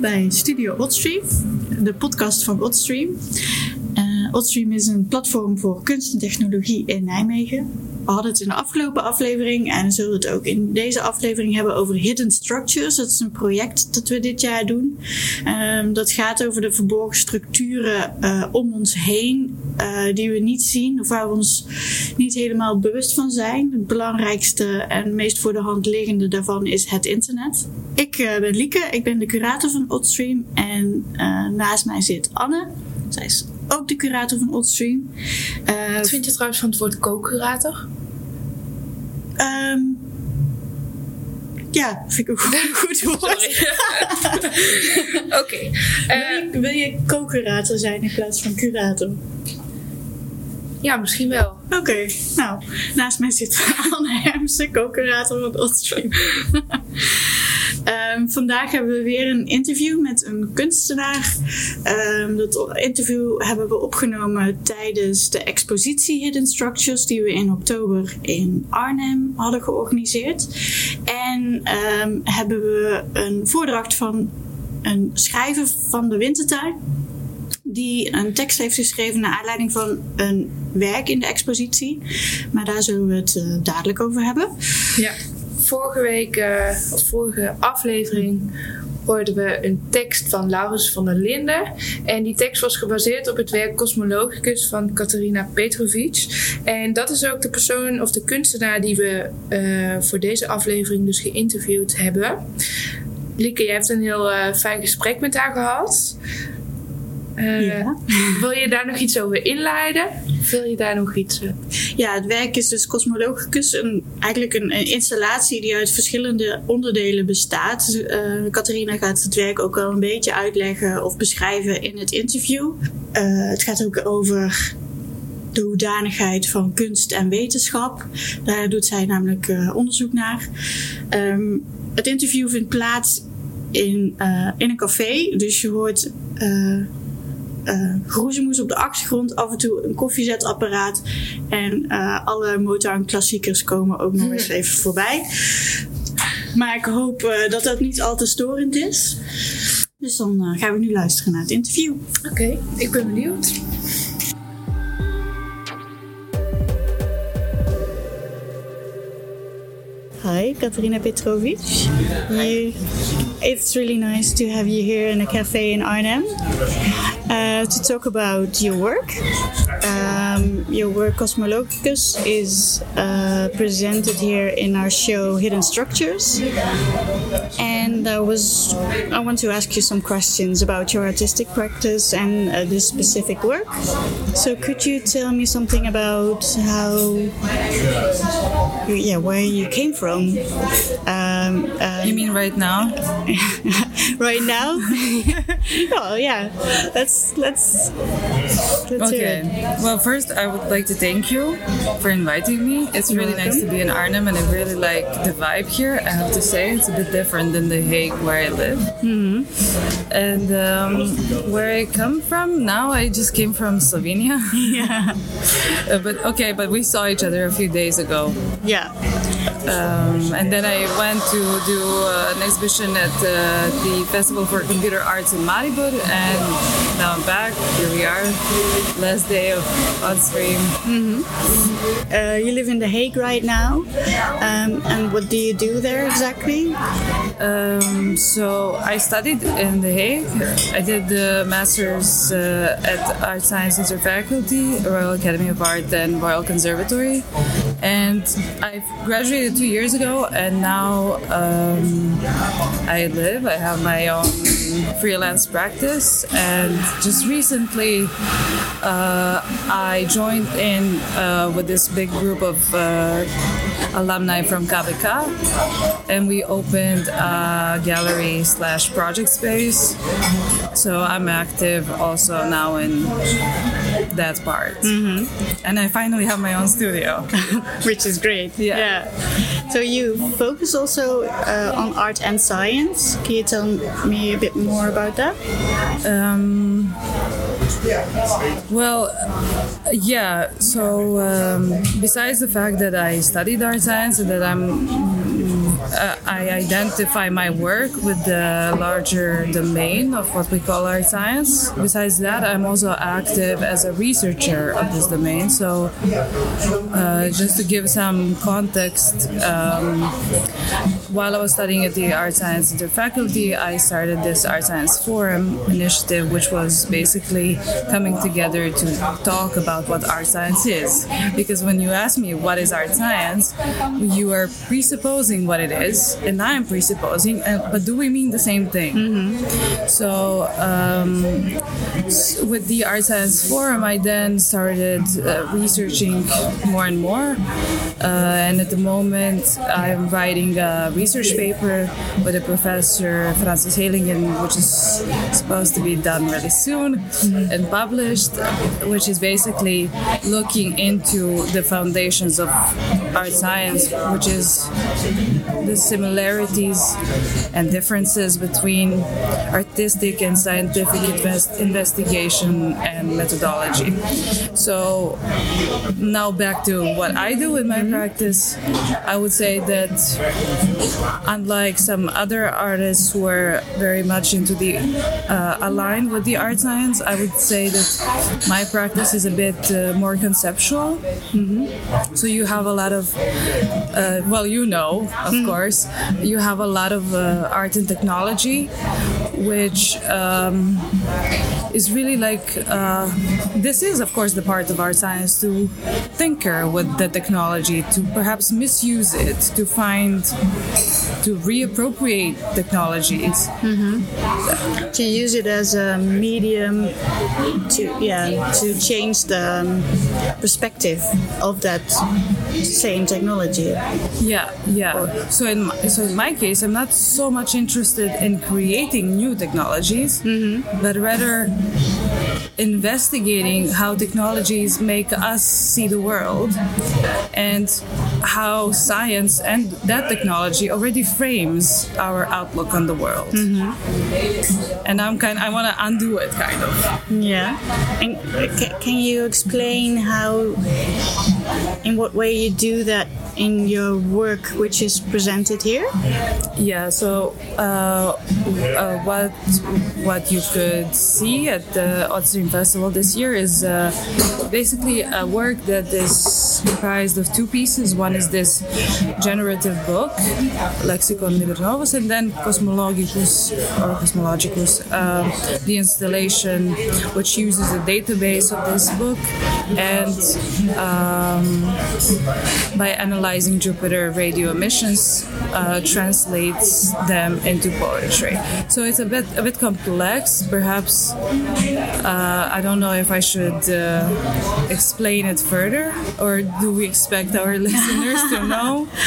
bij Studio Oddstream, de podcast van Oddstream. Uh, Oddstream is een platform voor kunst en technologie in Nijmegen. We hadden het in de afgelopen aflevering en zullen het ook in deze aflevering hebben over Hidden Structures. Dat is een project dat we dit jaar doen. Um, dat gaat over de verborgen structuren uh, om ons heen uh, die we niet zien of waar we ons niet helemaal bewust van zijn. Het belangrijkste en meest voor de hand liggende daarvan is het internet. Ik uh, ben Lieke, ik ben de curator van Oddstream en naast mij zit Anne. Zij is ook de curator van Oddstream. Wat vind je trouwens van het woord co-curator? Um, ja, vind ik ook goed woord. Oké. Okay. Uh, wil, wil, je co-curator zijn in plaats van curator? Ja, misschien wel. Oké, nou, naast mij zit Anne Hermsen, co-curator van Oddstream. Um, vandaag hebben we weer een interview met een kunstenaar. Um, dat interview hebben we opgenomen tijdens de expositie Hidden Structures, die we in oktober in Arnhem hadden georganiseerd. En um, hebben we een voordracht van een schrijver van de Wintertuin die een tekst heeft geschreven naar aanleiding van een werk in de expositie. Maar daar zullen we het uh, dadelijk over hebben. Ja vorige week, uh, of vorige aflevering, hoorden we een tekst van Laurens van der Linden. En die tekst was gebaseerd op het werk Cosmologicus van Katarina Petrovic. En dat is ook de persoon of de kunstenaar die we uh, voor deze aflevering dus geïnterviewd hebben. Lieke, je hebt een heel fijn gesprek met haar gehad. Uh, ja. Wil je daar nog iets over inleiden? Wil je daar nog iets? Uh... Ja, het werk is dus Cosmologicus, een, eigenlijk een, een, installatie die uit verschillende onderdelen bestaat. Uh, Catharina gaat het werk ook al een beetje uitleggen of beschrijven in het interview. het gaat ook over de hoedanigheid van kunst en wetenschap. Daar doet zij namelijk onderzoek naar. Um, het interview vindt plaats in, in een café, dus je hoort uh, groezemoes op de achtergrond, af en toe een koffiezetapparaat. En uh, alle Motown klassiekers komen ook nog eens even voorbij. Maar ik hoop uh, dat dat niet al te storend is. Dus dan gaan we nu luisteren naar het interview. Oké, okay, ik ben benieuwd. Hi, Katarina Petrovic. You, it's really nice to have you here in a cafe in Arnhem uh, to talk about your work. Um, your work, Cosmologicus, is uh, presented here in our show Hidden Structures. And I was, I want to ask you some questions about your artistic practice and uh, this specific work. So, could you tell me something about how, yeah, where you came from? Um, um, you mean right now? right now? oh yeah, let's let's. let's okay. Well, first I would like to thank you for inviting me. It's really nice to be in Arnhem, and I really like the vibe here. I have to say, it's a bit different than the Hague where I live. Mm-hmm. And um, where I come from now, I just came from Slovenia. Yeah. uh, but okay, but we saw each other a few days ago. Yeah. Um, and then I went to do uh, an exhibition at uh, the Festival for Computer Arts in Maribor, and now I'm back. Here we are, last day of Mm-hmm. Uh, you live in The Hague right now, um, and what do you do there exactly? Um, so I studied in The Hague. I did the master's uh, at Art Science Interfaculty, Royal Academy of Art, and Royal Conservatory, and I graduated two years ago, and now um, I live. I have my own freelance practice, and just recently uh, I joined in uh, with this big group of uh, alumni from KABK, and we opened a gallery slash project space. So I'm active also now in that part, mm-hmm. and I finally have my own studio, which is great. Yeah. yeah. So you focus also uh, on art and science. Can you tell me a bit more about that? Um, well, yeah. So um, besides the fact that I studied art science and that I'm uh, I identify my work with the larger domain of what we call art science. Besides that, I'm also active as a researcher of this domain. So, uh, just to give some context, um, while I was studying at the Art Science Interfaculty, I started this Art Science Forum initiative, which was basically coming together to talk about what art science is. Because when you ask me what is art science, you are presupposing what it is, and I'm presupposing, uh, but do we mean the same thing? So, um, with the Art Science Forum, I then started uh, researching more and more. Uh, and at the moment, I'm writing a research paper with a professor, Francis Heylighen, which is supposed to be done really soon and published, which is basically looking into the foundations of art science, which is the similarities and differences between artistic and scientific invest- investigation and methodology. So now back to what I do in my practice, I would say that unlike some other artists who are very much into the uh, aligned with the art science, I would say that my practice is a bit uh, more conceptual. So you have a lot of, uh, well, you know, of course, you have a lot of uh, art and technology, which um, is really like uh, this is, of course, the part of art science to tinker with the technology, to perhaps misuse it, to find, to reappropriate technologies. to use it as a medium to yeah to change the um, perspective of that same technology. Yeah, yeah. So in my, so in my case, I'm not so much interested in creating new technologies, mm-hmm. but rather investigating how technologies make us see the world and how science and that technology already frames our outlook on the world. Mm-hmm. And I'm kind I want to undo it kind of. Yeah. And ca- can you explain how, in what way you do that in your work, which is presented here? Yeah, so uh, uh, what what you could see at the Oddstream Festival this year is uh, basically a work that is comprised of two pieces. One is this generative book, Lexicon Liber Novus, and then Cosmologicus or Cosmologicus, um, the installation which uses a database of this book and um, by analyzing Jupiter radio emissions, uh, translates them into poetry. So it's a bit a bit complex. Perhaps uh, I don't know if I should uh, explain it further, or do we expect our listeners to know?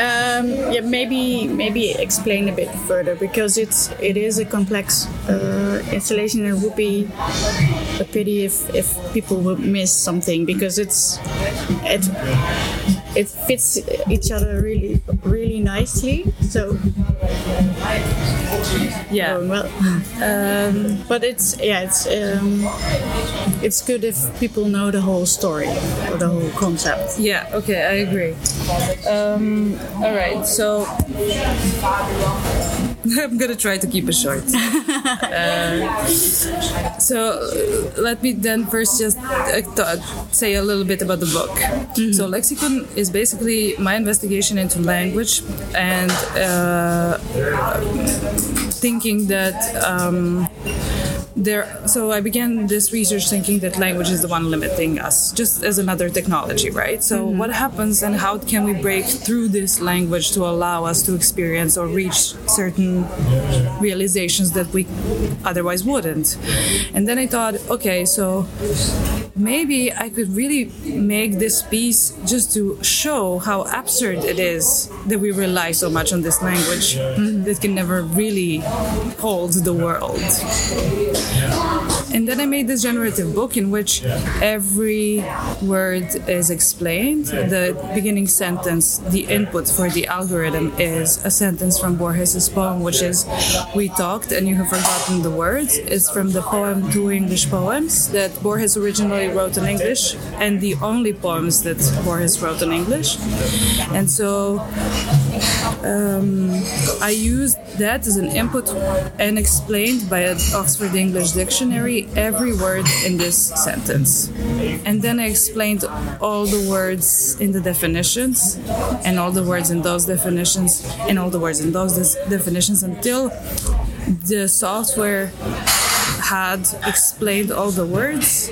Um, yeah, maybe maybe explain a bit further because it's it is a complex uh, installation. It would be a pity if if people would miss something because it's it it fits each other really really nicely. So Yeah. going well. Um, but it's yeah, it's um, it's good if people know the whole story or the whole concept. Yeah, okay, I agree. Um, all right, so I'm gonna try to keep it short. Uh, so uh, let me then first just uh, say a little bit about the book. So lexicon is basically my investigation into language and uh, thinking that. Um, there so i began this research thinking that language is the one limiting us just as another technology right? So mm-hmm. what happens and how can we break through this language to allow us to experience or reach certain realizations that we otherwise wouldn't? And then i thought okay so maybe i could really make this piece just to show how absurd it is that we rely so much on this language mm-hmm. that can never really hold the world yeah. And then I made this generative book in which every word is explained. The beginning sentence, the input for the algorithm is a sentence from Borges's poem, which is We talked and you have forgotten the words. It's from the poem Two English Poems that Borges originally wrote in English and the only poems that Borges wrote in English. And so um, I used that as an input and explained by an Oxford English dictionary every word in this sentence. And then I explained all the words in the definitions and all the words in those definitions and all the words in those definitions until the software had explained all the words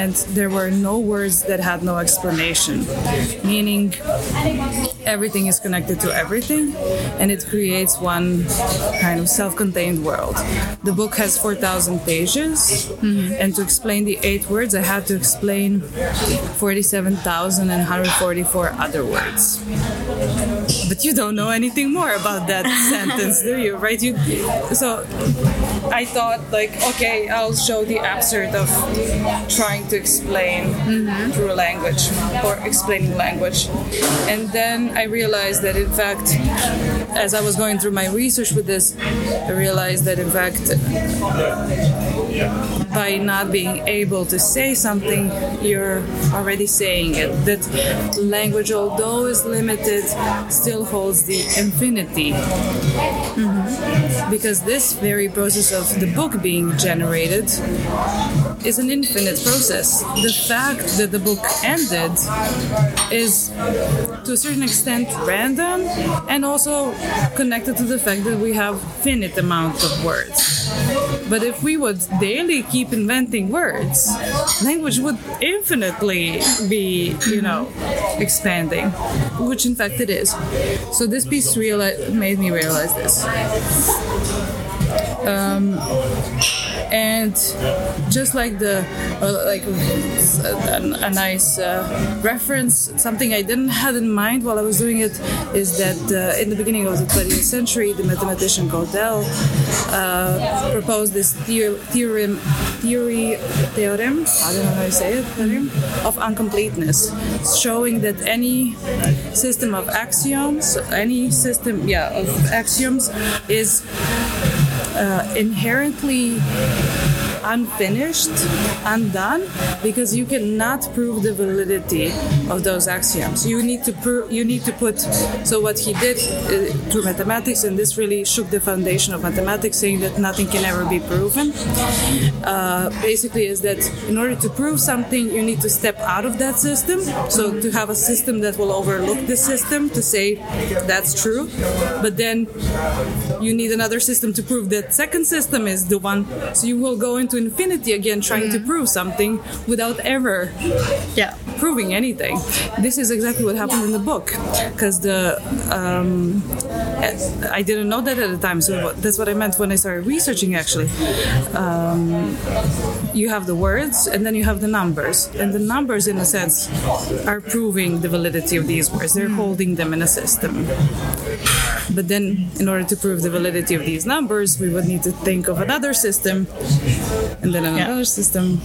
and there were no words that had no explanation meaning everything is connected to everything and it creates one kind of self-contained world the book has 4000 pages mm-hmm. and to explain the eight words i had to explain 47144 other words but you don't know anything more about that sentence do you right you so i thought like okay i'll show the absurd of trying to explain mm-hmm. through language or explaining language and then i realized that in fact as i was going through my research with this i realized that in fact by not being able to say something, you're already saying it. That language, although is limited, still holds the infinity. Mm-hmm. Because this very process of the book being generated is an infinite process. The fact that the book ended is to a certain extent random and also connected to the fact that we have finite amount of words. But if we would daily keep inventing words, language would infinitely be, you know, expanding, which in fact it is. So this piece reali- made me realize this. Um, and just like the uh, like a, a nice uh, reference something i didn't have in mind while i was doing it is that uh, in the beginning of the 20th century the mathematician Gödel uh, proposed this theorem theory theorem i don't know how you say it theorem of uncompleteness showing that any system of axioms any system yeah of axioms is uh, inherently unfinished, undone, because you cannot prove the validity of those axioms. You need to prove. You need to put. So what he did uh, through mathematics, and this really shook the foundation of mathematics, saying that nothing can ever be proven. Uh, basically, is that in order to prove something, you need to step out of that system. So to have a system that will overlook the system to say that's true, but then you need another system to prove that second system is the one. So you will go into infinity again trying mm. to prove something without ever yeah. proving anything. This is exactly what happened in the book because the um, I didn't know that at the time, so that's what I meant when I started researching. Actually, um, you have the words and then you have the numbers, and the numbers, in a sense, are proving the validity of these words. They're mm. holding them in a system. But then, in order to prove the validity of these numbers, we would need to think of another system and then another yeah. system.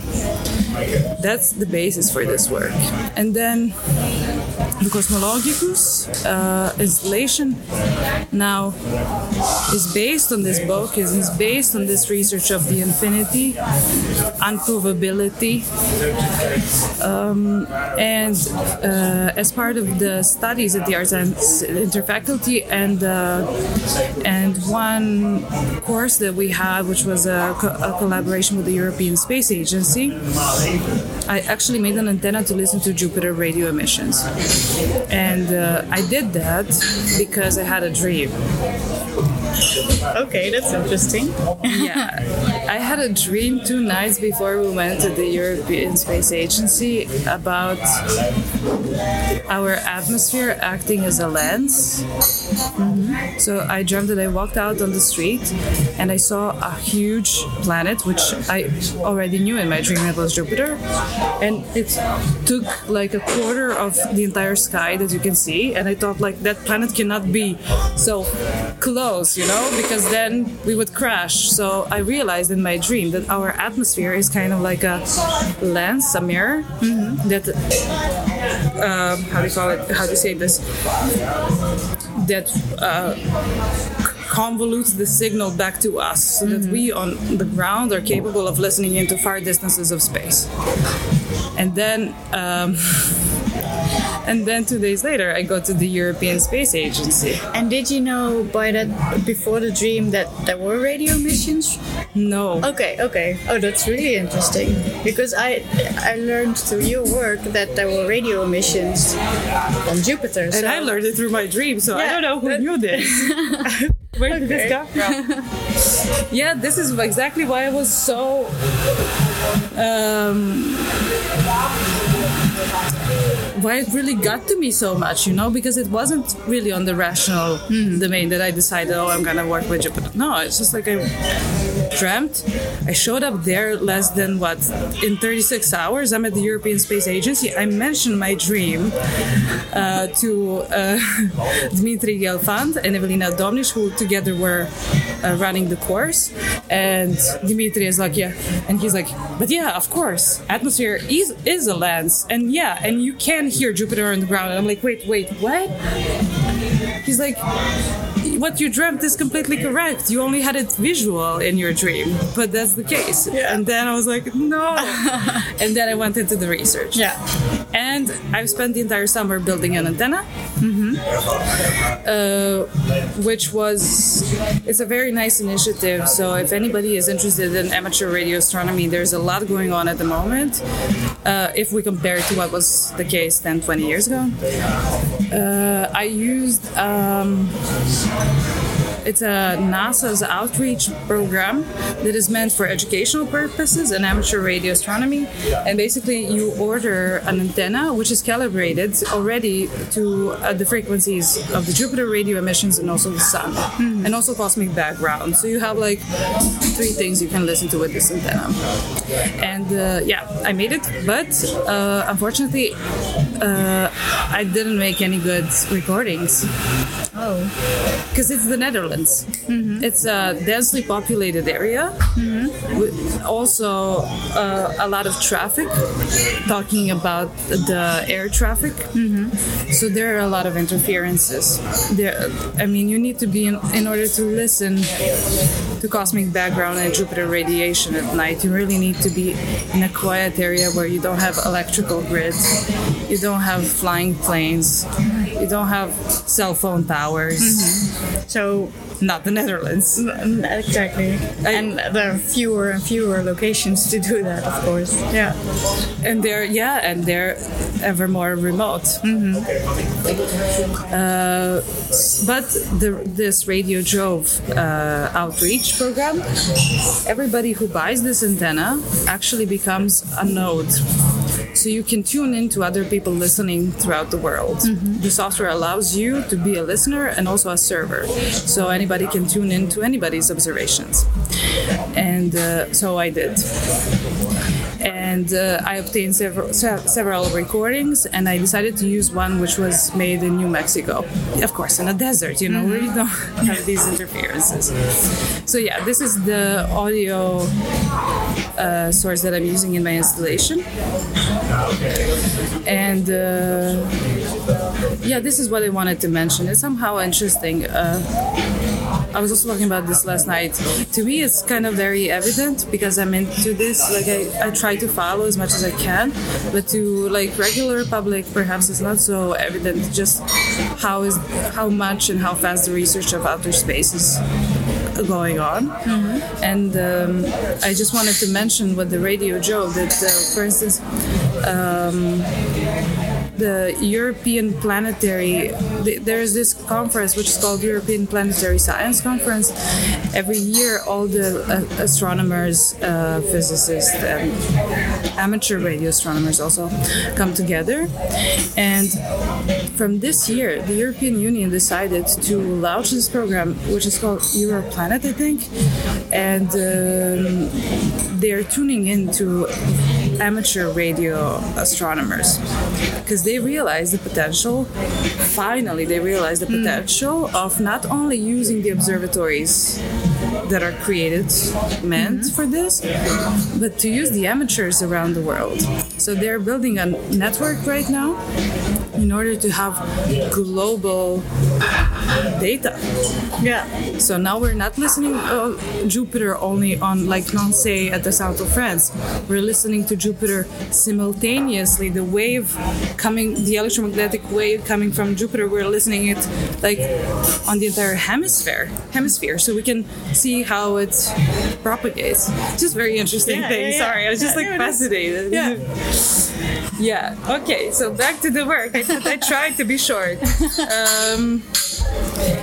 That's the basis for this work. And then the Cosmologicus uh, installation now is based on this book, is, based on this research of the infinity, unprovability, um, and uh, as part of the studies at the Art Science Interfaculty and uh, and one course that we had, which was a, co- a collaboration with the European Space Agency, I actually made an antenna to listen to Jupiter radio emissions. And uh, I did that because I had a dream. Okay, that's interesting. yeah. I had a dream two nights before we went to the European Space Agency about our atmosphere acting as a lens. Mm-hmm. So I dreamt that I walked out on the street and I saw a huge planet, which I already knew in my dream it was Jupiter. And it took like a quarter of the entire sky that you can see. And I thought, like, that planet cannot be so close, you know, because then we would crash. So I realized in my dream that our atmosphere is kind of like a lens, a mirror that um, how do you call it? How do you say this? That uh, convolutes the signal back to us, so that we on the ground are capable of listening into far distances of space. And then. Um, And then two days later, I go to the European Space Agency. And did you know by that before the dream that there were radio missions? No. Okay, okay. Oh, that's really interesting because I I learned through your work that there were radio emissions on Jupiter. And I learned it through my dream, so I don't know who that- knew this. Where did this come from? yeah, this is exactly why I was so. Um, why it really got to me so much, you know, because it wasn't really on the rational hmm, domain that I decided, oh, I'm gonna work with Jupiter. No, it's just like I dreamt. I showed up there less than what in 36 hours. I'm at the European Space Agency. I mentioned my dream uh, to uh, Dmitry Gelfand and Evelina Domnitch, who together were uh, running the course. And Dmitry is like, yeah, and he's like, but yeah, of course, atmosphere is is a lens, and yeah, and you can hear Jupiter on the ground. And I'm like, wait, wait, what? He's like, what you dreamt is completely correct. You only had it visual in your dream, but that's the case. And then I was like, no. and then I went into the research. Yeah. And I've spent the entire summer building an antenna, uh, which was it's a very nice initiative. So if anybody is interested in amateur radio astronomy, there's a lot going on at the moment. Uh, if we compare it to what was the case 10, 20 years ago, uh, I used. Um, Thank you it's a NASA's outreach program that is meant for educational purposes and amateur radio astronomy. And basically, you order an antenna which is calibrated already to uh, the frequencies of the Jupiter radio emissions and also the sun, and also cosmic background. So you have like three things you can listen to with this antenna. And uh, yeah, I made it, but uh, unfortunately, uh, I didn't make any good recordings Oh. because it's the Netherlands. Mm-hmm. It's a densely populated area. Mm-hmm. With also uh, a lot of traffic. Talking about the air traffic, mm-hmm. so there are a lot of interferences. There, I mean, you need to be in, in order to listen to cosmic background and Jupiter radiation at night. You really need to be in a quiet area where you don't have electrical grids, you don't have flying planes, you don't have cell phone towers. So Not the Netherlands. exactly. and there are fewer and fewer locations to do that, of course. Yeah. And they're yeah, and they're ever more remote. Uh, but the, this Radio JOVE uh, outreach program, everybody who buys this antenna actually becomes a node. So you can tune in to other people listening throughout the world. The software allows you to be a listener and also a server. So anybody can tune in to anybody's observations. And uh, so I did and uh, I obtained several se- several recordings, and I decided to use one which was made in New Mexico, of course, in a desert, you know, you don't have these interferences. So yeah, this is the audio uh, source that I'm using in my installation, and. Uh, yeah, this is what I wanted to mention. It's somehow interesting. I was also talking about this last night. To me, it's kind of very evident because I'm into this. Like I, I try to follow as much as I can, but to like regular public, perhaps it's not so evident. Just how is how much and how fast the research of outer space is going on. And um, I just wanted to mention with the radio JOVE that, uh, for instance. Um, the European Planetary. th- There's this conference which is called European Planetary Science Conference. Every year, all the uh, astronomers, uh, physicists, and amateur radio astronomers also come together. And from this year, the European Union decided to launch this program, which is called Europlanet, I think, and um, they're tuning into amateur radio astronomers because they realize the potential finally they realize the potential of not only using the observatories that are created, meant Mm-hmm. for this, but to use the amateurs around the world. So they're building a network right now in order to have global data. Yeah. So now we're not listening uh, Jupiter only on like Nançay at the south of France. We're listening to Jupiter simultaneously. The wave coming, the electromagnetic wave coming from Jupiter, we're listening it like on the entire hemisphere. Hemisphere, so we can see how it propagates. Just very interesting Yeah, thing. yeah, yeah. Sorry, I was just like fascinated. Yeah. Yeah. Okay. So back to the work. I, I tried to be short. Um,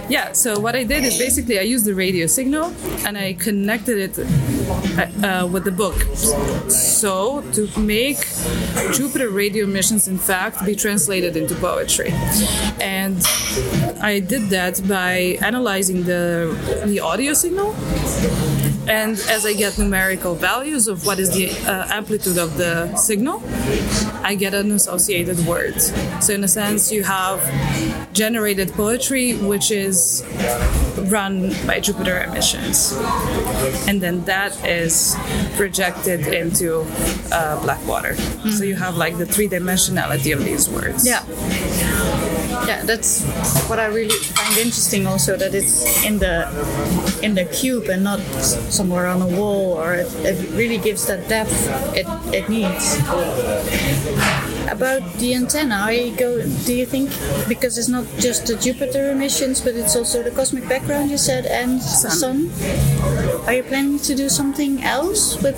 yeah. So what I did is basically I used the radio signal and I connected it uh, uh, with the book. So to make Jupiter radio missions, in fact, be translated into poetry, and I did that by analyzing the the audio signal and as I get numerical values of what is the uh, amplitude of the signal, I get an associated word. So, in a sense, you have generated poetry, which is run by Jupiter emissions. And then that is projected into uh, black water. So, you have like the three dimensionality of these words. Yeah. Yeah, that's what I really find interesting. Also, that it's in the in the cube and not somewhere on a wall, or it, it really gives that depth it, it needs. About the antenna, are you go? Do you think because it's not just the Jupiter emissions, but it's also the cosmic background you said and the sun? Are you planning to do something else with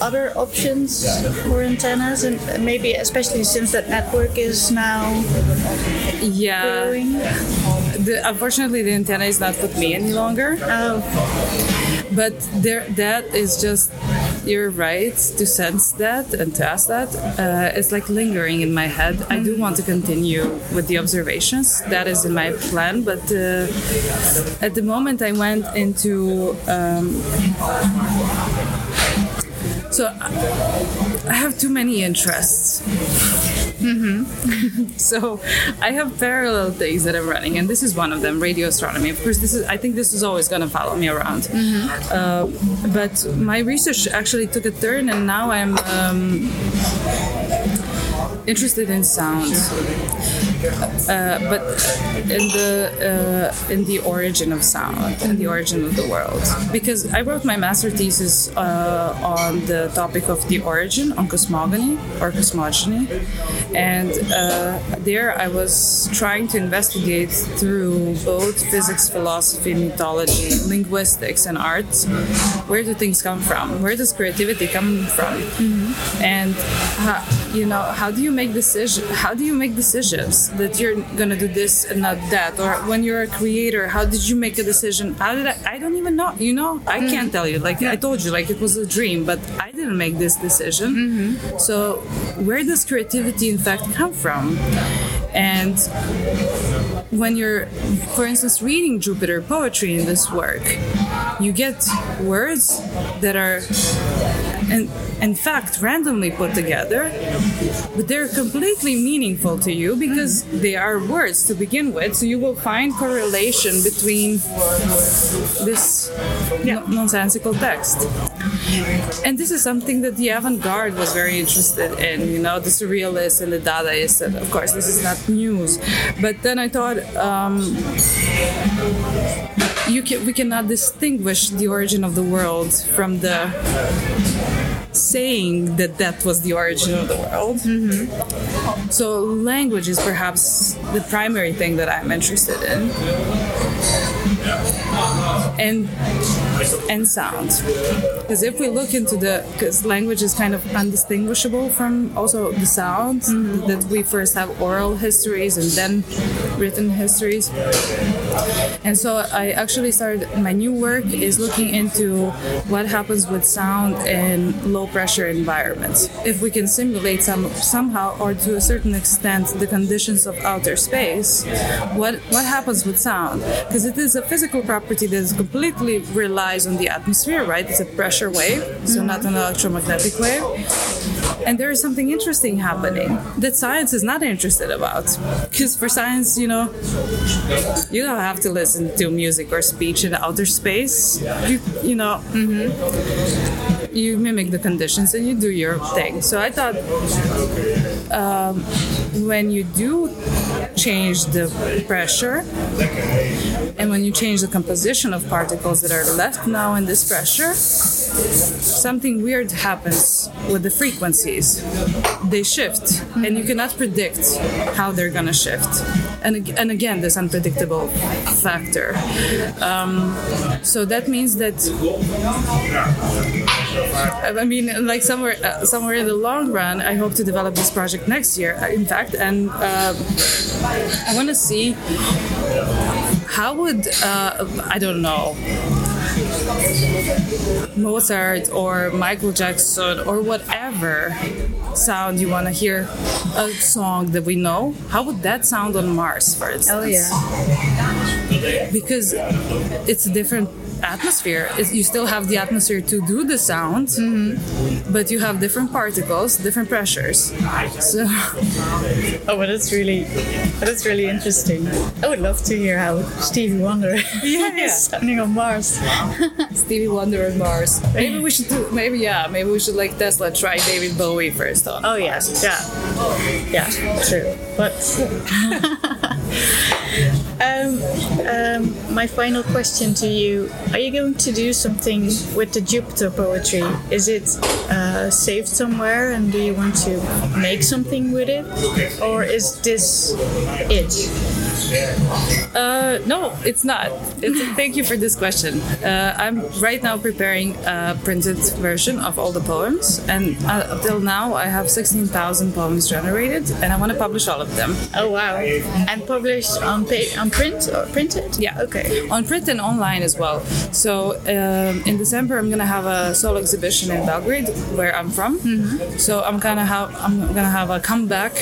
other options for antennas, and maybe especially since that network is now Yeah. growing? The, unfortunately, the antenna is not with me any longer. Oh, But there, that is just you're right to sense that and to ask that. Uh, it's like lingering in my head. I do want to continue with the observations. That is in my plan, but uh, at the moment I went into. Um, so I have too many interests. So I have parallel things that I'm running, and this is one of them, radio astronomy. Of course, this is I think this is always going to follow me around. Uh, but my research actually took a turn, and now I'm um, interested in sound. Uh, but in the uh, in the origin of sound, in the origin of the world, because I wrote my master thesis uh, on the topic of the origin on cosmogony or cosmogony, and uh, there I was trying to investigate through both physics, philosophy, mythology, linguistics, and art where do things come from? Where does creativity come from? And how, you know, how do you make decision? How do you make decisions that you're gonna do this and not that? Or when you're a creator, how did you make a decision? How did I? I don't even know. You know, I mm-hmm. can't tell you. Like I told you, like it was a dream, but I didn't make this decision. Mm-hmm. So where does creativity in fact come from? And when you're, for instance, reading Jupiter poetry in this work, you get words that are, in, in fact, randomly put together, but they're completely meaningful to you because they are words to begin with. So you will find correlation between this no- nonsensical text. And this is something that the avant-garde was very interested in, you know, the surrealists and the Dadaists. And of course, this is not news. But then I thought um, you can, we cannot distinguish the origin of the world from the saying that that was the origin of the world. So language is perhaps the primary thing that I'm interested in. And and sound. Because if we look into the, because language is kind of undistinguishable from also the sound, mm-hmm. that we first have oral histories and then written histories. And so I actually started, my new work is looking into what happens with sound in low pressure environments. If we can simulate some somehow or to a certain extent the conditions of outer space, what, what happens with sound? Because it is a physical property that is completely relies on the atmosphere, right? It's a pressure wave, so not an electromagnetic wave. And there is something interesting happening that science is not interested about. Because for science, you know, you don't have to listen to music or speech in outer space. You, you know, you mimic the conditions and you do your thing. So I thought um, when you do change the pressure and when you change the composition of particles that are left now in this pressure, something weird happens with the frequencies. They shift, and you cannot predict how they're gonna shift. And, and again, this unpredictable factor. Um, so that means that I mean, like somewhere, uh, somewhere in the long run, I hope to develop this project next year. uh, In fact, and um I want to see how would uh, I don't know Mozart or Michael Jackson or whatever sound you want to hear a song that we know. How would that sound on Mars, for instance? Oh yeah. because it's a different atmosphere. It's, you still have the atmosphere to do the sound, mm-hmm. but you have different particles, different pressures. So Oh, but that's really, that's really interesting. I would love to hear how Stevie Wonder Yeah. is sounding on Mars. Stevie Wonder on Mars. Maybe we should do. Maybe yeah. Maybe we should like Tesla try David Bowie first on. Oh yeah, yeah, yeah, true. But um, um, my final question to you: Are you going to do something with the Jupiter poetry? Is it uh, saved somewhere, and do you want to make something with it, or is this it? Uh, no, it's not. It's, thank you for this question. Uh, I'm right now preparing a printed version of all the poems, and uh, up till now I have 16,000 poems generated, and I want to publish all of them. Oh wow! And published on pa- on print or printed? Yeah. Okay. On print and online as well. So um, in December, I'm gonna have a solo exhibition in Belgrade, where I'm from. So I'm gonna have I'm gonna have a comeback.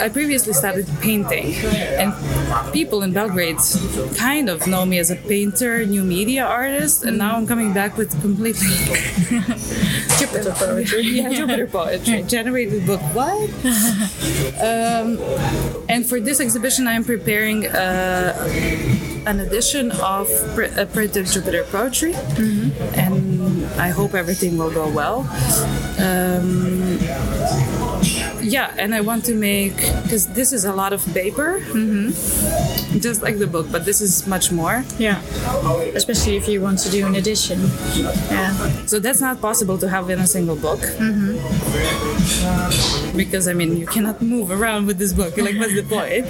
I previously started painting, and people in Belgrade kind of know me as a painter, new media artist, and now I'm coming back with completely Jupiter poetry. yeah, Jupiter poetry, generated book. What? um, and for this exhibition, I'm preparing uh, an edition of pr- uh, printed Jupiter poetry, and I hope everything will go well. Um, yeah, and I want to make because this is a lot of paper, just like the book, but this is much more. Yeah. Especially if you want to do an edition. Yeah. So that's not possible to have in a single book. Mm-hmm. Because I mean, you cannot move around with this book. Like, what's the point?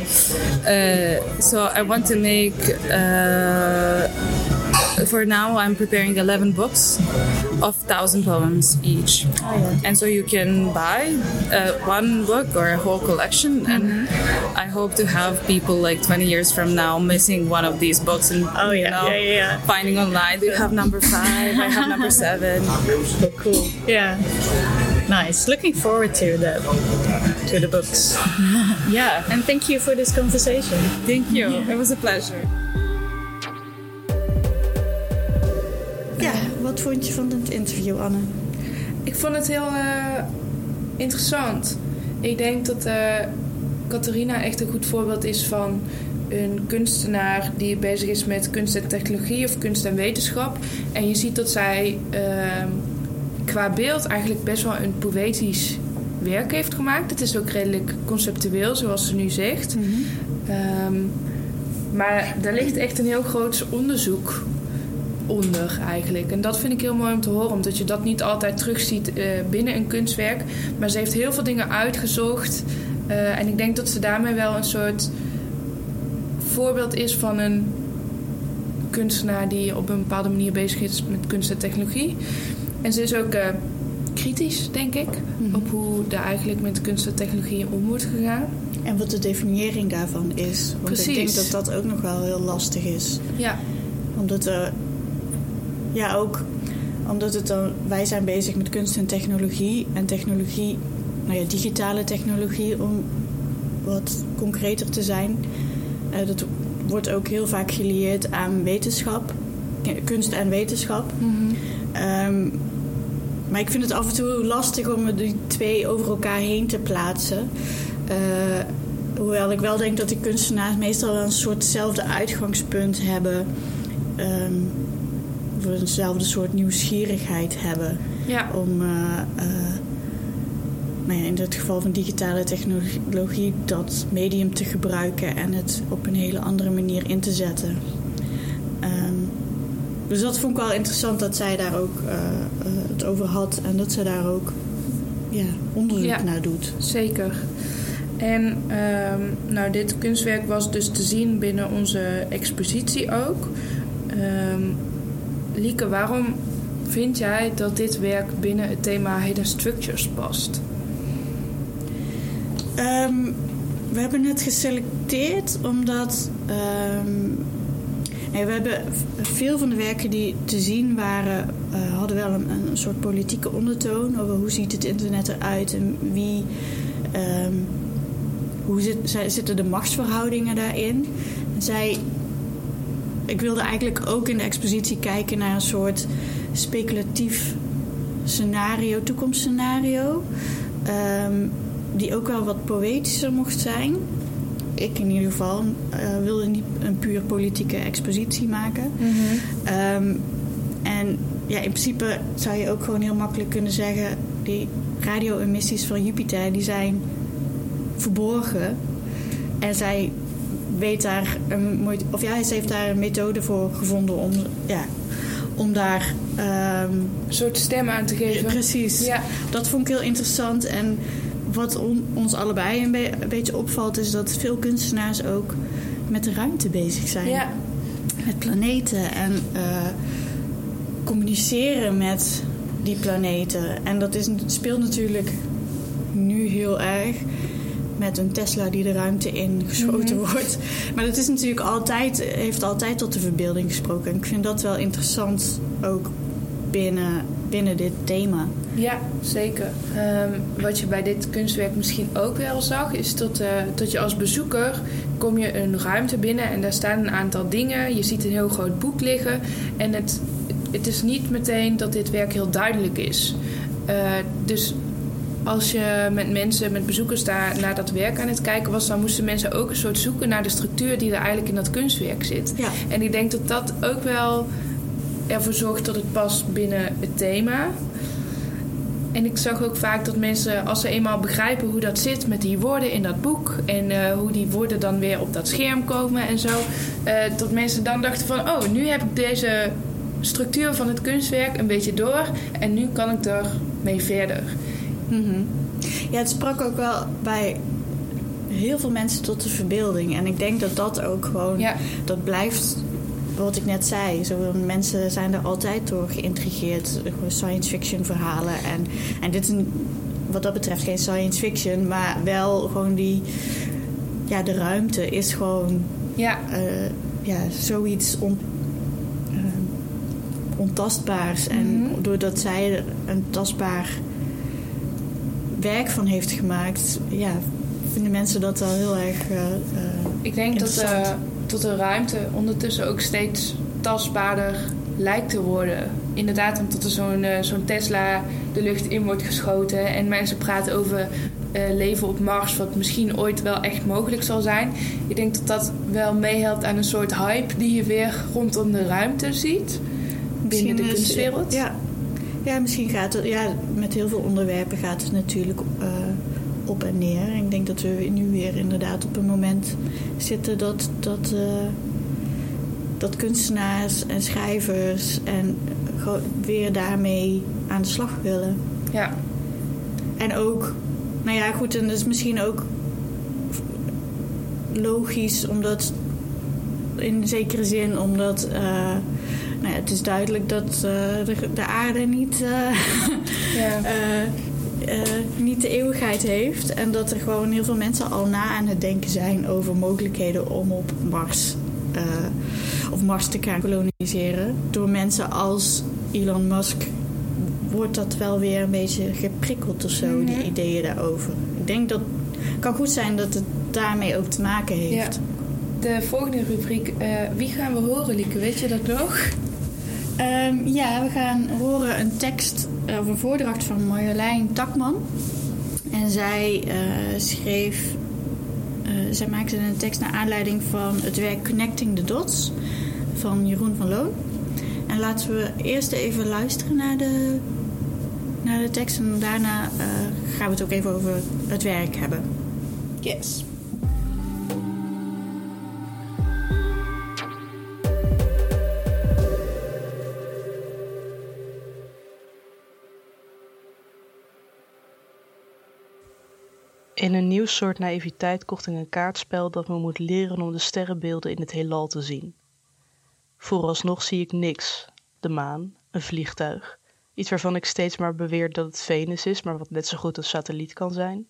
Uh, so I want to make. Uh, for now, I'm preparing 11 books of 1,000 poems each. And so you can buy uh, one book or a whole collection. And I hope to have people like 20 years from now missing one of these books and Oh, yeah. you know, Yeah, yeah, yeah. finding online. Do you have number five? I have number seven. So cool. Yeah. Nice. Looking forward to the to the books. Yeah. And thank you for this conversation. Thank you. It was a pleasure. Wat vond je van het interview, Anne? Ik vond het heel eh, interessant. Ik denk dat eh Catharina echt een goed voorbeeld is van een kunstenaar die bezig is met kunst en technologie of kunst en wetenschap. En je ziet dat zij ehm, qua beeld eigenlijk best wel een poëtisch werk heeft gemaakt. Het is ook redelijk conceptueel, zoals ze nu zegt. Ehm, maar daar ligt echt een heel groot onderzoek onder eigenlijk. En dat vind ik heel mooi om te horen, omdat je dat niet altijd terugziet eh binnen een kunstwerk. Maar ze heeft heel veel dingen uitgezocht. eh, en ik denk dat ze daarmee wel een soort voorbeeld is van een kunstenaar die op een bepaalde manier bezig is met kunst en technologie. En ze is ook eh, kritisch, denk ik, op hoe er eigenlijk met kunst en technologie om wordt gegaan. En wat de definiëring daarvan is. Want ik Precies. denk dat dat ook nog wel heel lastig is. Ja, Omdat er... Ja, ook omdat het dan... Wij zijn bezig met kunst en technologie. En technologie... Nou ja, digitale technologie om wat concreter te zijn. Eh, dat wordt ook heel vaak gelieerd aan wetenschap. Kunst en wetenschap. Ehm, maar ik vind het af en toe lastig om die twee over elkaar heen te plaatsen. Uh, hoewel ik wel denk dat die kunstenaars meestal wel een soortzelfde uitgangspunt hebben. Um, of eenzelfde soort nieuwsgierigheid hebben. Ja. Om uh, uh, nou ja, in het geval van digitale technologie dat medium te gebruiken en het op een hele andere manier in te zetten. Um, dus dat vond ik wel interessant dat zij daar ook uh, het over had en dat ze daar ook ja, onderzoek Ja. naar doet. Zeker. En ehm, nou, dit kunstwerk was dus te zien binnen onze expositie ook. Ehm, Lieke, waarom vind jij dat dit werk binnen het thema Hidden Structures past? Um, we hebben het geselecteerd omdat nee, we hebben veel van de werken die te zien waren, uh, hadden wel een, een, soort politieke ondertoon over hoe ziet het internet eruit en wie, um, hoe zit, zitten de machtsverhoudingen daarin. Zij, ik wilde eigenlijk ook in de expositie kijken naar een soort speculatief scenario, toekomstscenario. Um, die ook wel wat poëtischer mocht zijn. Ik in ieder geval uh, wilde niet een puur politieke expositie maken. Mm -hmm. um, en ja, in principe zou je ook gewoon heel makkelijk kunnen zeggen... die radio-emissies van Jupiter die zijn verborgen. En zij weet daar een, of ja, ze heeft daar een methode voor gevonden om, ja, om daar um, een soort stem aan te geven. Precies. Ja. Dat vond ik heel interessant. En wat on, ons allebei een, be een, beetje opvalt, is dat veel kunstenaars ook met de ruimte bezig zijn. Ja. Met planeten en uh, communiceren met die planeten. En dat is, speelt natuurlijk nu heel erg met een Tesla die de ruimte in geschoten Mhm. mm -hmm. wordt. Maar dat is natuurlijk altijd, heeft altijd tot de verbeelding gesproken. En ik vind dat wel interessant ook binnen, binnen dit thema. Ja, zeker. Um, wat je bij dit kunstwerk misschien ook wel zag, is dat, uh, dat je als bezoeker kom je een ruimte binnen en daar staan een aantal dingen. Je ziet een heel groot boek liggen en het, het is niet meteen dat dit werk heel duidelijk is. Uh, dus als je met mensen, met bezoekers daar naar dat werk aan het kijken was, dan moesten mensen ook een soort zoeken naar de structuur die er eigenlijk in dat kunstwerk zit. Ja. En ik denk dat dat ook wel ervoor zorgt dat het past binnen het thema. En ik zag ook vaak dat mensen, als ze eenmaal begrijpen hoe dat zit met die woorden in dat boek en uh, hoe die woorden dan weer op dat scherm komen en zo, uh, dat mensen dan dachten van, oh, nu heb ik deze structuur van het kunstwerk een beetje door en nu kan ik er mee verder. Mm -hmm. Ja, het sprak ook wel bij heel veel mensen tot de verbeelding. En ik denk dat dat ook gewoon, ja. dat blijft wat ik net zei. Zo, mensen zijn er altijd door geïntrigeerd. Science fiction verhalen. En, en dit is een, wat dat betreft geen science fiction, maar wel gewoon die. Ja, de ruimte is gewoon. Ja. Uh, ja, zoiets on, uh, ontastbaars. Mm -hmm. En doordat zij een tastbaar werk van heeft gemaakt, ja, vinden mensen dat wel heel erg. Uh, ik denk dat, uh, dat de ruimte ondertussen ook steeds tastbaarder lijkt te worden. Inderdaad, omdat er zo'n uh, zo'n Tesla de lucht in wordt geschoten en mensen praten over leven op Mars, wat misschien ooit wel echt mogelijk zal zijn. Ik denk dat dat wel meehelpt aan een soort hype die je weer rondom de ruimte ziet binnen de kunstwereld. Ja. Ja, misschien gaat het. Ja, met heel veel onderwerpen gaat het natuurlijk uh, op en neer. En ik denk dat we nu weer inderdaad op een moment zitten dat, dat, uh, dat kunstenaars en schrijvers en weer daarmee aan de slag willen. Ja. En ook, nou ja, goed, en dat is misschien ook logisch, omdat in zekere zin, omdat. Uh, nou ja, het is duidelijk dat uh, de, de, aarde niet, ja. uh, niet de eeuwigheid heeft. En dat er gewoon heel veel mensen al na aan het denken zijn over mogelijkheden om op Mars of Mars te gaan koloniseren. Door mensen als Elon Musk wordt dat wel weer een beetje geprikkeld of zo, Mhm. mm -hmm. die ideeën daarover. Ik denk dat het kan goed zijn dat het daarmee ook te maken heeft. Ja. De volgende rubriek, wie gaan we horen, Lieke? Weet je dat nog? Ehm, ja, we gaan horen een tekst of een voordracht van Marjolein Takman. En zij uh, schreef, uh, zij maakte een tekst naar aanleiding van het werk Connecting the Dots van Jeroen van Loon. En laten we eerst even luisteren naar de, naar de tekst en daarna gaan we het ook even over het werk hebben. Yes. In een nieuw soort naïviteit kocht ik een kaartspel dat me moet leren om de sterrenbeelden in het heelal te zien. Vooralsnog zie ik niks: de maan, een vliegtuig, iets waarvan ik steeds maar beweer dat het Venus is, maar wat net zo goed een satelliet kan zijn.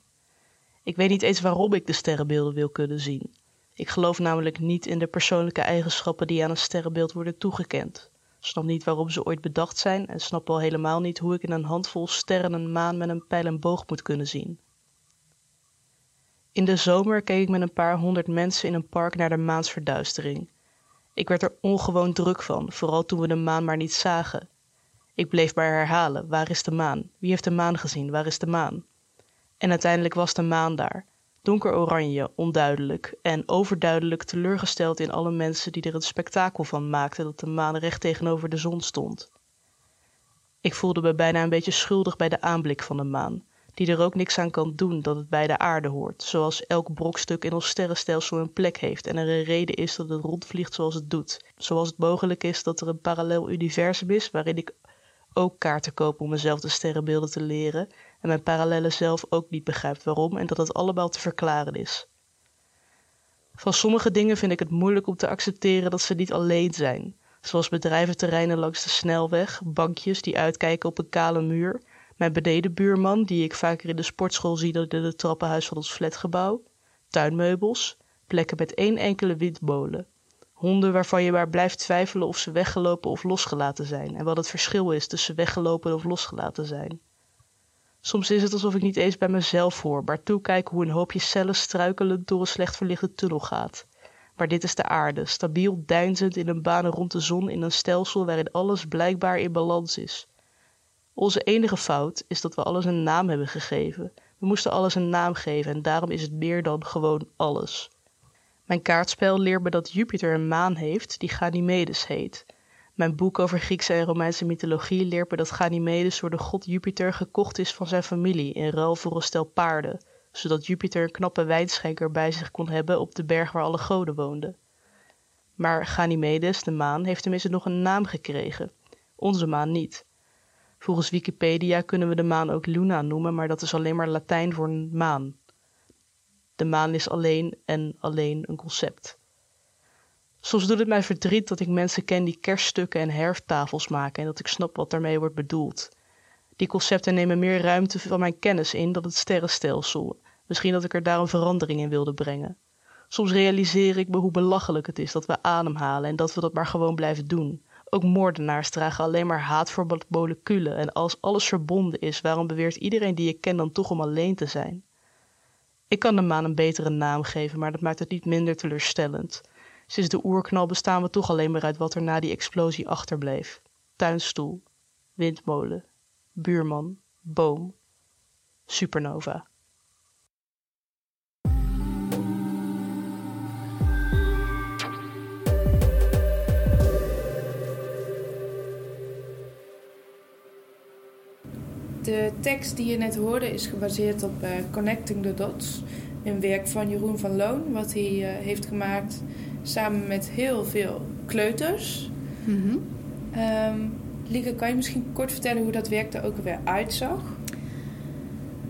Ik weet niet eens waarom ik de sterrenbeelden wil kunnen zien. Ik geloof namelijk niet in de persoonlijke eigenschappen die aan een sterrenbeeld worden toegekend. Snap niet waarom ze ooit bedacht zijn en snap al helemaal niet hoe ik in een handvol sterren een maan met een pijl en boog moet kunnen zien. In de zomer keek ik met een paar honderd mensen in een park naar de maansverduistering. Ik werd er ongewoon druk van, vooral toen we de maan maar niet zagen. Ik bleef maar herhalen: waar is de maan? Wie heeft de maan gezien? Waar is de maan? En uiteindelijk was de maan daar, donker oranje, onduidelijk en overduidelijk teleurgesteld in alle mensen die er het spektakel van maakten dat de maan recht tegenover de zon stond. Ik voelde me bijna een beetje schuldig bij de aanblik van de maan die er ook niks aan kan doen dat het bij de aarde hoort, zoals elk brokstuk in ons sterrenstelsel een plek heeft en er een reden is dat het rondvliegt zoals het doet. Zoals het mogelijk is dat er een parallel universum is waarin ik ook kaarten koop om mezelf de sterrenbeelden te leren en mijn parallelle zelf ook niet begrijpt waarom en dat het allemaal te verklaren is. Van sommige dingen vind ik het moeilijk om te accepteren dat ze niet alleen zijn, zoals bedrijventerreinen langs de snelweg, bankjes die uitkijken op een kale muur mijn benedenbuurman, die ik vaker in de sportschool zie dan in het trappenhuis van ons flatgebouw, tuinmeubels, plekken met één enkele windmolen, honden waarvan je maar blijft twijfelen of ze weggelopen of losgelaten zijn en wat het verschil is tussen weggelopen of losgelaten zijn. Soms is het alsof ik niet eens bij mezelf hoor, maar toekijk hoe een hoopje cellen struikelend door een slecht verlichte tunnel gaat. Maar dit is de aarde, stabiel deinzend in een baan rond de zon in een stelsel waarin alles blijkbaar in balans is. Onze enige fout is dat we alles een naam hebben gegeven. We moesten alles een naam geven en daarom is het meer dan gewoon alles. Mijn kaartspel leert me dat Jupiter een maan heeft die Ganymedes heet. Mijn boek over Griekse en Romeinse mythologie leert me dat Ganymedes door de god Jupiter gekocht is van zijn familie in ruil voor een stel paarden, zodat Jupiter een knappe wijnschenker bij zich kon hebben op de berg waar alle goden woonden. Maar Ganymedes, de maan, heeft tenminste nog een naam gekregen. Onze maan niet. Volgens Wikipedia kunnen we de maan ook Luna noemen, maar dat is alleen maar Latijn voor een maan. De maan is alleen en alleen een concept. Soms doet het mij verdriet dat ik mensen ken die kerststukken en herftafels maken en dat ik snap wat daarmee wordt bedoeld. Die concepten nemen meer ruimte van mijn kennis in dan het sterrenstelsel. Misschien dat ik er daarom verandering in wilde brengen. Soms realiseer ik me hoe belachelijk het is dat we ademhalen en dat we dat maar gewoon blijven doen. Ook moordenaars dragen alleen maar haat voor moleculen en als alles verbonden is, waarom beweert iedereen die je kent dan toch om alleen te zijn? Ik kan de maan een betere naam geven, maar dat maakt het niet minder teleurstellend. Sinds de oerknal bestaan we toch alleen maar uit wat er na die explosie achterbleef. Tuinstoel, windmolen, buurman, boom, supernova. De tekst die je net hoorde is gebaseerd op uh, Connecting the Dots. Een werk van Jeroen van Loon, wat hij uh, heeft gemaakt samen met heel veel kleuters. Mm -hmm. um, Lieke, kan je misschien kort vertellen hoe dat werk er ook weer uitzag?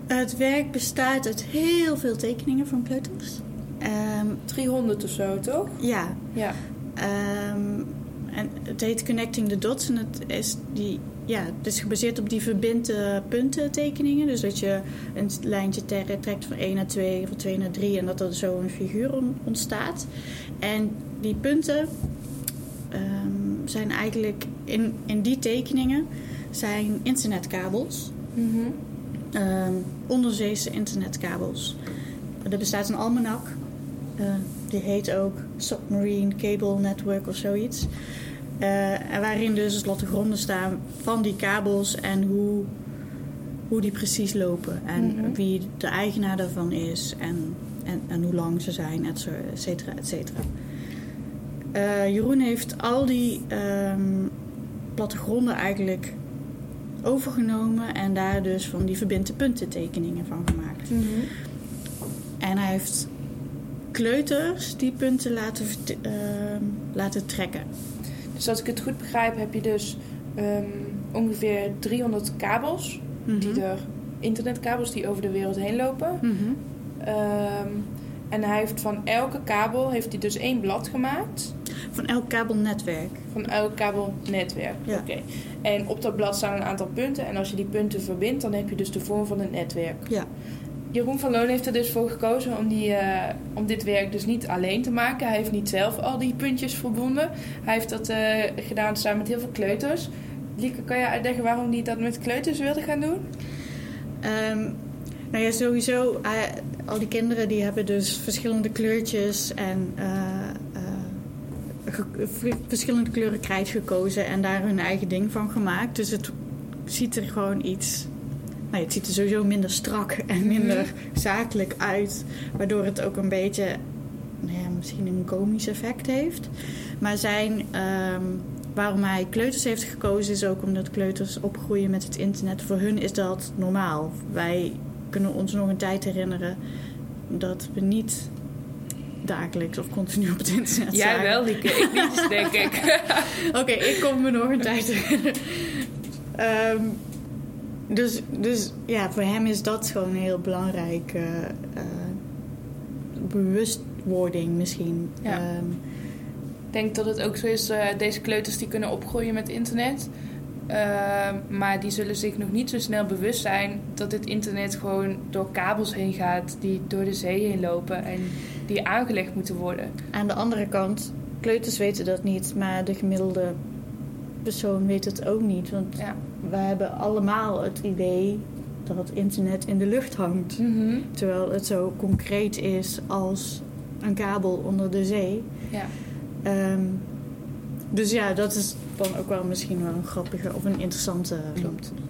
Het werk bestaat uit heel veel tekeningen van kleuters. Um, ehm, 300 of zo, toch? Ja. ja. Um, en het heet Connecting the Dots en het is die ja, het is gebaseerd op die verbinde punten tekeningen. Dus dat je een lijntje trekt van 1 naar 2, van 2 naar 3 en dat er zo een figuur ontstaat. En die punten um, zijn eigenlijk in, in die tekeningen zijn internetkabels. Mm -hmm. um, onderzeese internetkabels. Er bestaat een almanak. Uh, die heet ook Submarine Cable Network of zoiets. En waarin dus lotte gronden staan van die kabels en hoe, hoe die precies lopen. En Mhm. wie de eigenaar daarvan is en, en, en hoe lang ze zijn, et cetera, et cetera. Eh, Jeroen heeft al die ehm, plattegronden eigenlijk overgenomen en daar dus van die verbinte puntentekeningen van gemaakt. Mhm. En hij heeft kleuters die punten laten, ehm, laten trekken. Dus als ik het goed begrijp, heb je dus ehm, ongeveer 300 kabels. Die Mhm. er, internetkabels die over de wereld heen lopen. Mhm. Ehm, en hij heeft van elke kabel heeft hij dus één blad gemaakt. Van elk kabelnetwerk. Van elk kabelnetwerk. Ja. Oké. En op dat blad staan een aantal punten. En als je die punten verbindt, dan heb je dus de vorm van een netwerk. Ja. Jeroen van Loon heeft er dus voor gekozen om, die, eh, om dit werk dus niet alleen te maken. Hij heeft niet zelf al die puntjes verbonden. Hij heeft dat eh, gedaan samen met heel veel kleuters. Lieke, kan je uitleggen waarom hij dat met kleuters wilde gaan doen? Ehm, nou ja, sowieso, eh, al die kinderen die hebben dus verschillende kleurtjes en verschillende kleuren krijt gekozen en daar hun eigen ding van gemaakt. Dus het ziet er gewoon iets. Nou, het ziet er sowieso minder strak en minder zakelijk uit. Waardoor het ook een beetje, nou ja, misschien een komisch effect heeft. Maar zijn, ehm, waarom hij kleuters heeft gekozen is ook omdat kleuters opgroeien met het internet. Voor hun is dat normaal. Wij kunnen ons nog een tijd herinneren dat we niet dagelijks of continu op het internet Jij zagen. wel, Lieke. Ik niet, denk ik. Oké, ik kom me nog een tijd herinneren. Ehm, dus, dus ja, voor hem is dat gewoon een heel belangrijke eh, bewustwording misschien. Ja. Ehm, Ik denk dat het ook zo is, eh, deze kleuters die kunnen opgroeien met internet. Ehm, maar die zullen zich nog niet zo snel bewust zijn dat het internet gewoon door kabels heen gaat die door de zee heen lopen en die aangelegd moeten worden. aan de andere kant, kleuters weten dat niet, maar de gemiddelde persoon weet het ook niet. Want Ja. we hebben allemaal het idee dat het internet in de lucht hangt. Mhm. Terwijl het zo concreet is als een kabel onder de zee. ja. Ehm, dus ja, dat is dan ook wel misschien wel een grappige of een interessante,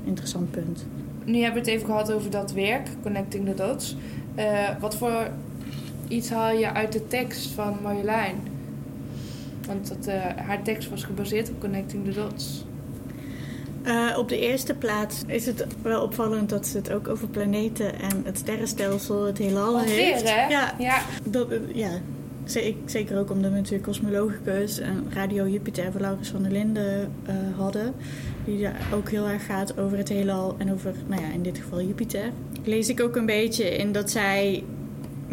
interessant punt. Nu hebben we het even gehad over dat werk, Connecting the Dots. Eh, wat voor iets haal je uit de tekst van Marjolein? Want dat, eh, haar tekst was gebaseerd op Connecting the Dots. Eh, op de eerste plaats is het wel opvallend dat ze het ook over planeten en het sterrenstelsel, het heelal Alweer, heeft. hè? Ja, Ja. dat, eh, ja. Ze- Zeker ook omdat we natuurlijk Cosmologicus en Radio Jupiter van Laurens van der Linden hadden. Die daar ook heel erg gaat over het heelal en over, nou ja, in dit geval Jupiter. Lees ik ook een beetje in dat zij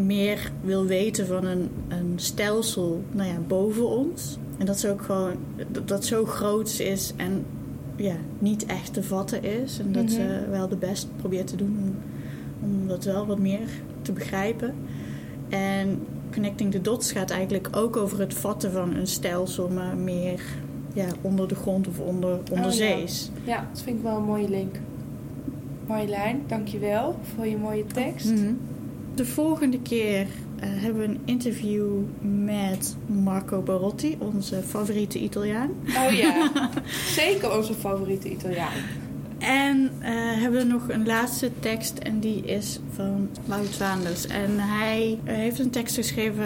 meer wil weten van een, een stelsel nou ja, boven ons. En dat ze ook gewoon, dat, dat zo groot is en ja, niet echt te vatten is. En dat Mhm. ze wel de best probeert te doen om, om dat wel wat meer te begrijpen. En Connecting the Dots gaat eigenlijk ook over het vatten van een stelsel, maar meer ja, onder de grond of onder, Oh, ja. onderzees. ja, dat vind ik wel een mooie link. Marjolein, dankjewel voor je mooie tekst. Mhm. De volgende keer eh, hebben we een interview met Marco Barotti, onze favoriete Italiaan. Oh ja, zeker onze favoriete Italiaan. En eh, hebben we nog een laatste tekst en die is van Wout Waanders. En hij eh, heeft een tekst geschreven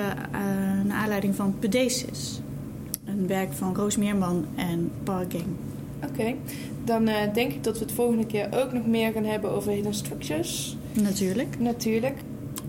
naar aanleiding van Pedesis. Een werk van Roos Meerman en Parking. Oké, dan denk ik dat we het volgende keer ook nog meer gaan hebben over hidden structures. Natuurlijk. Natuurlijk.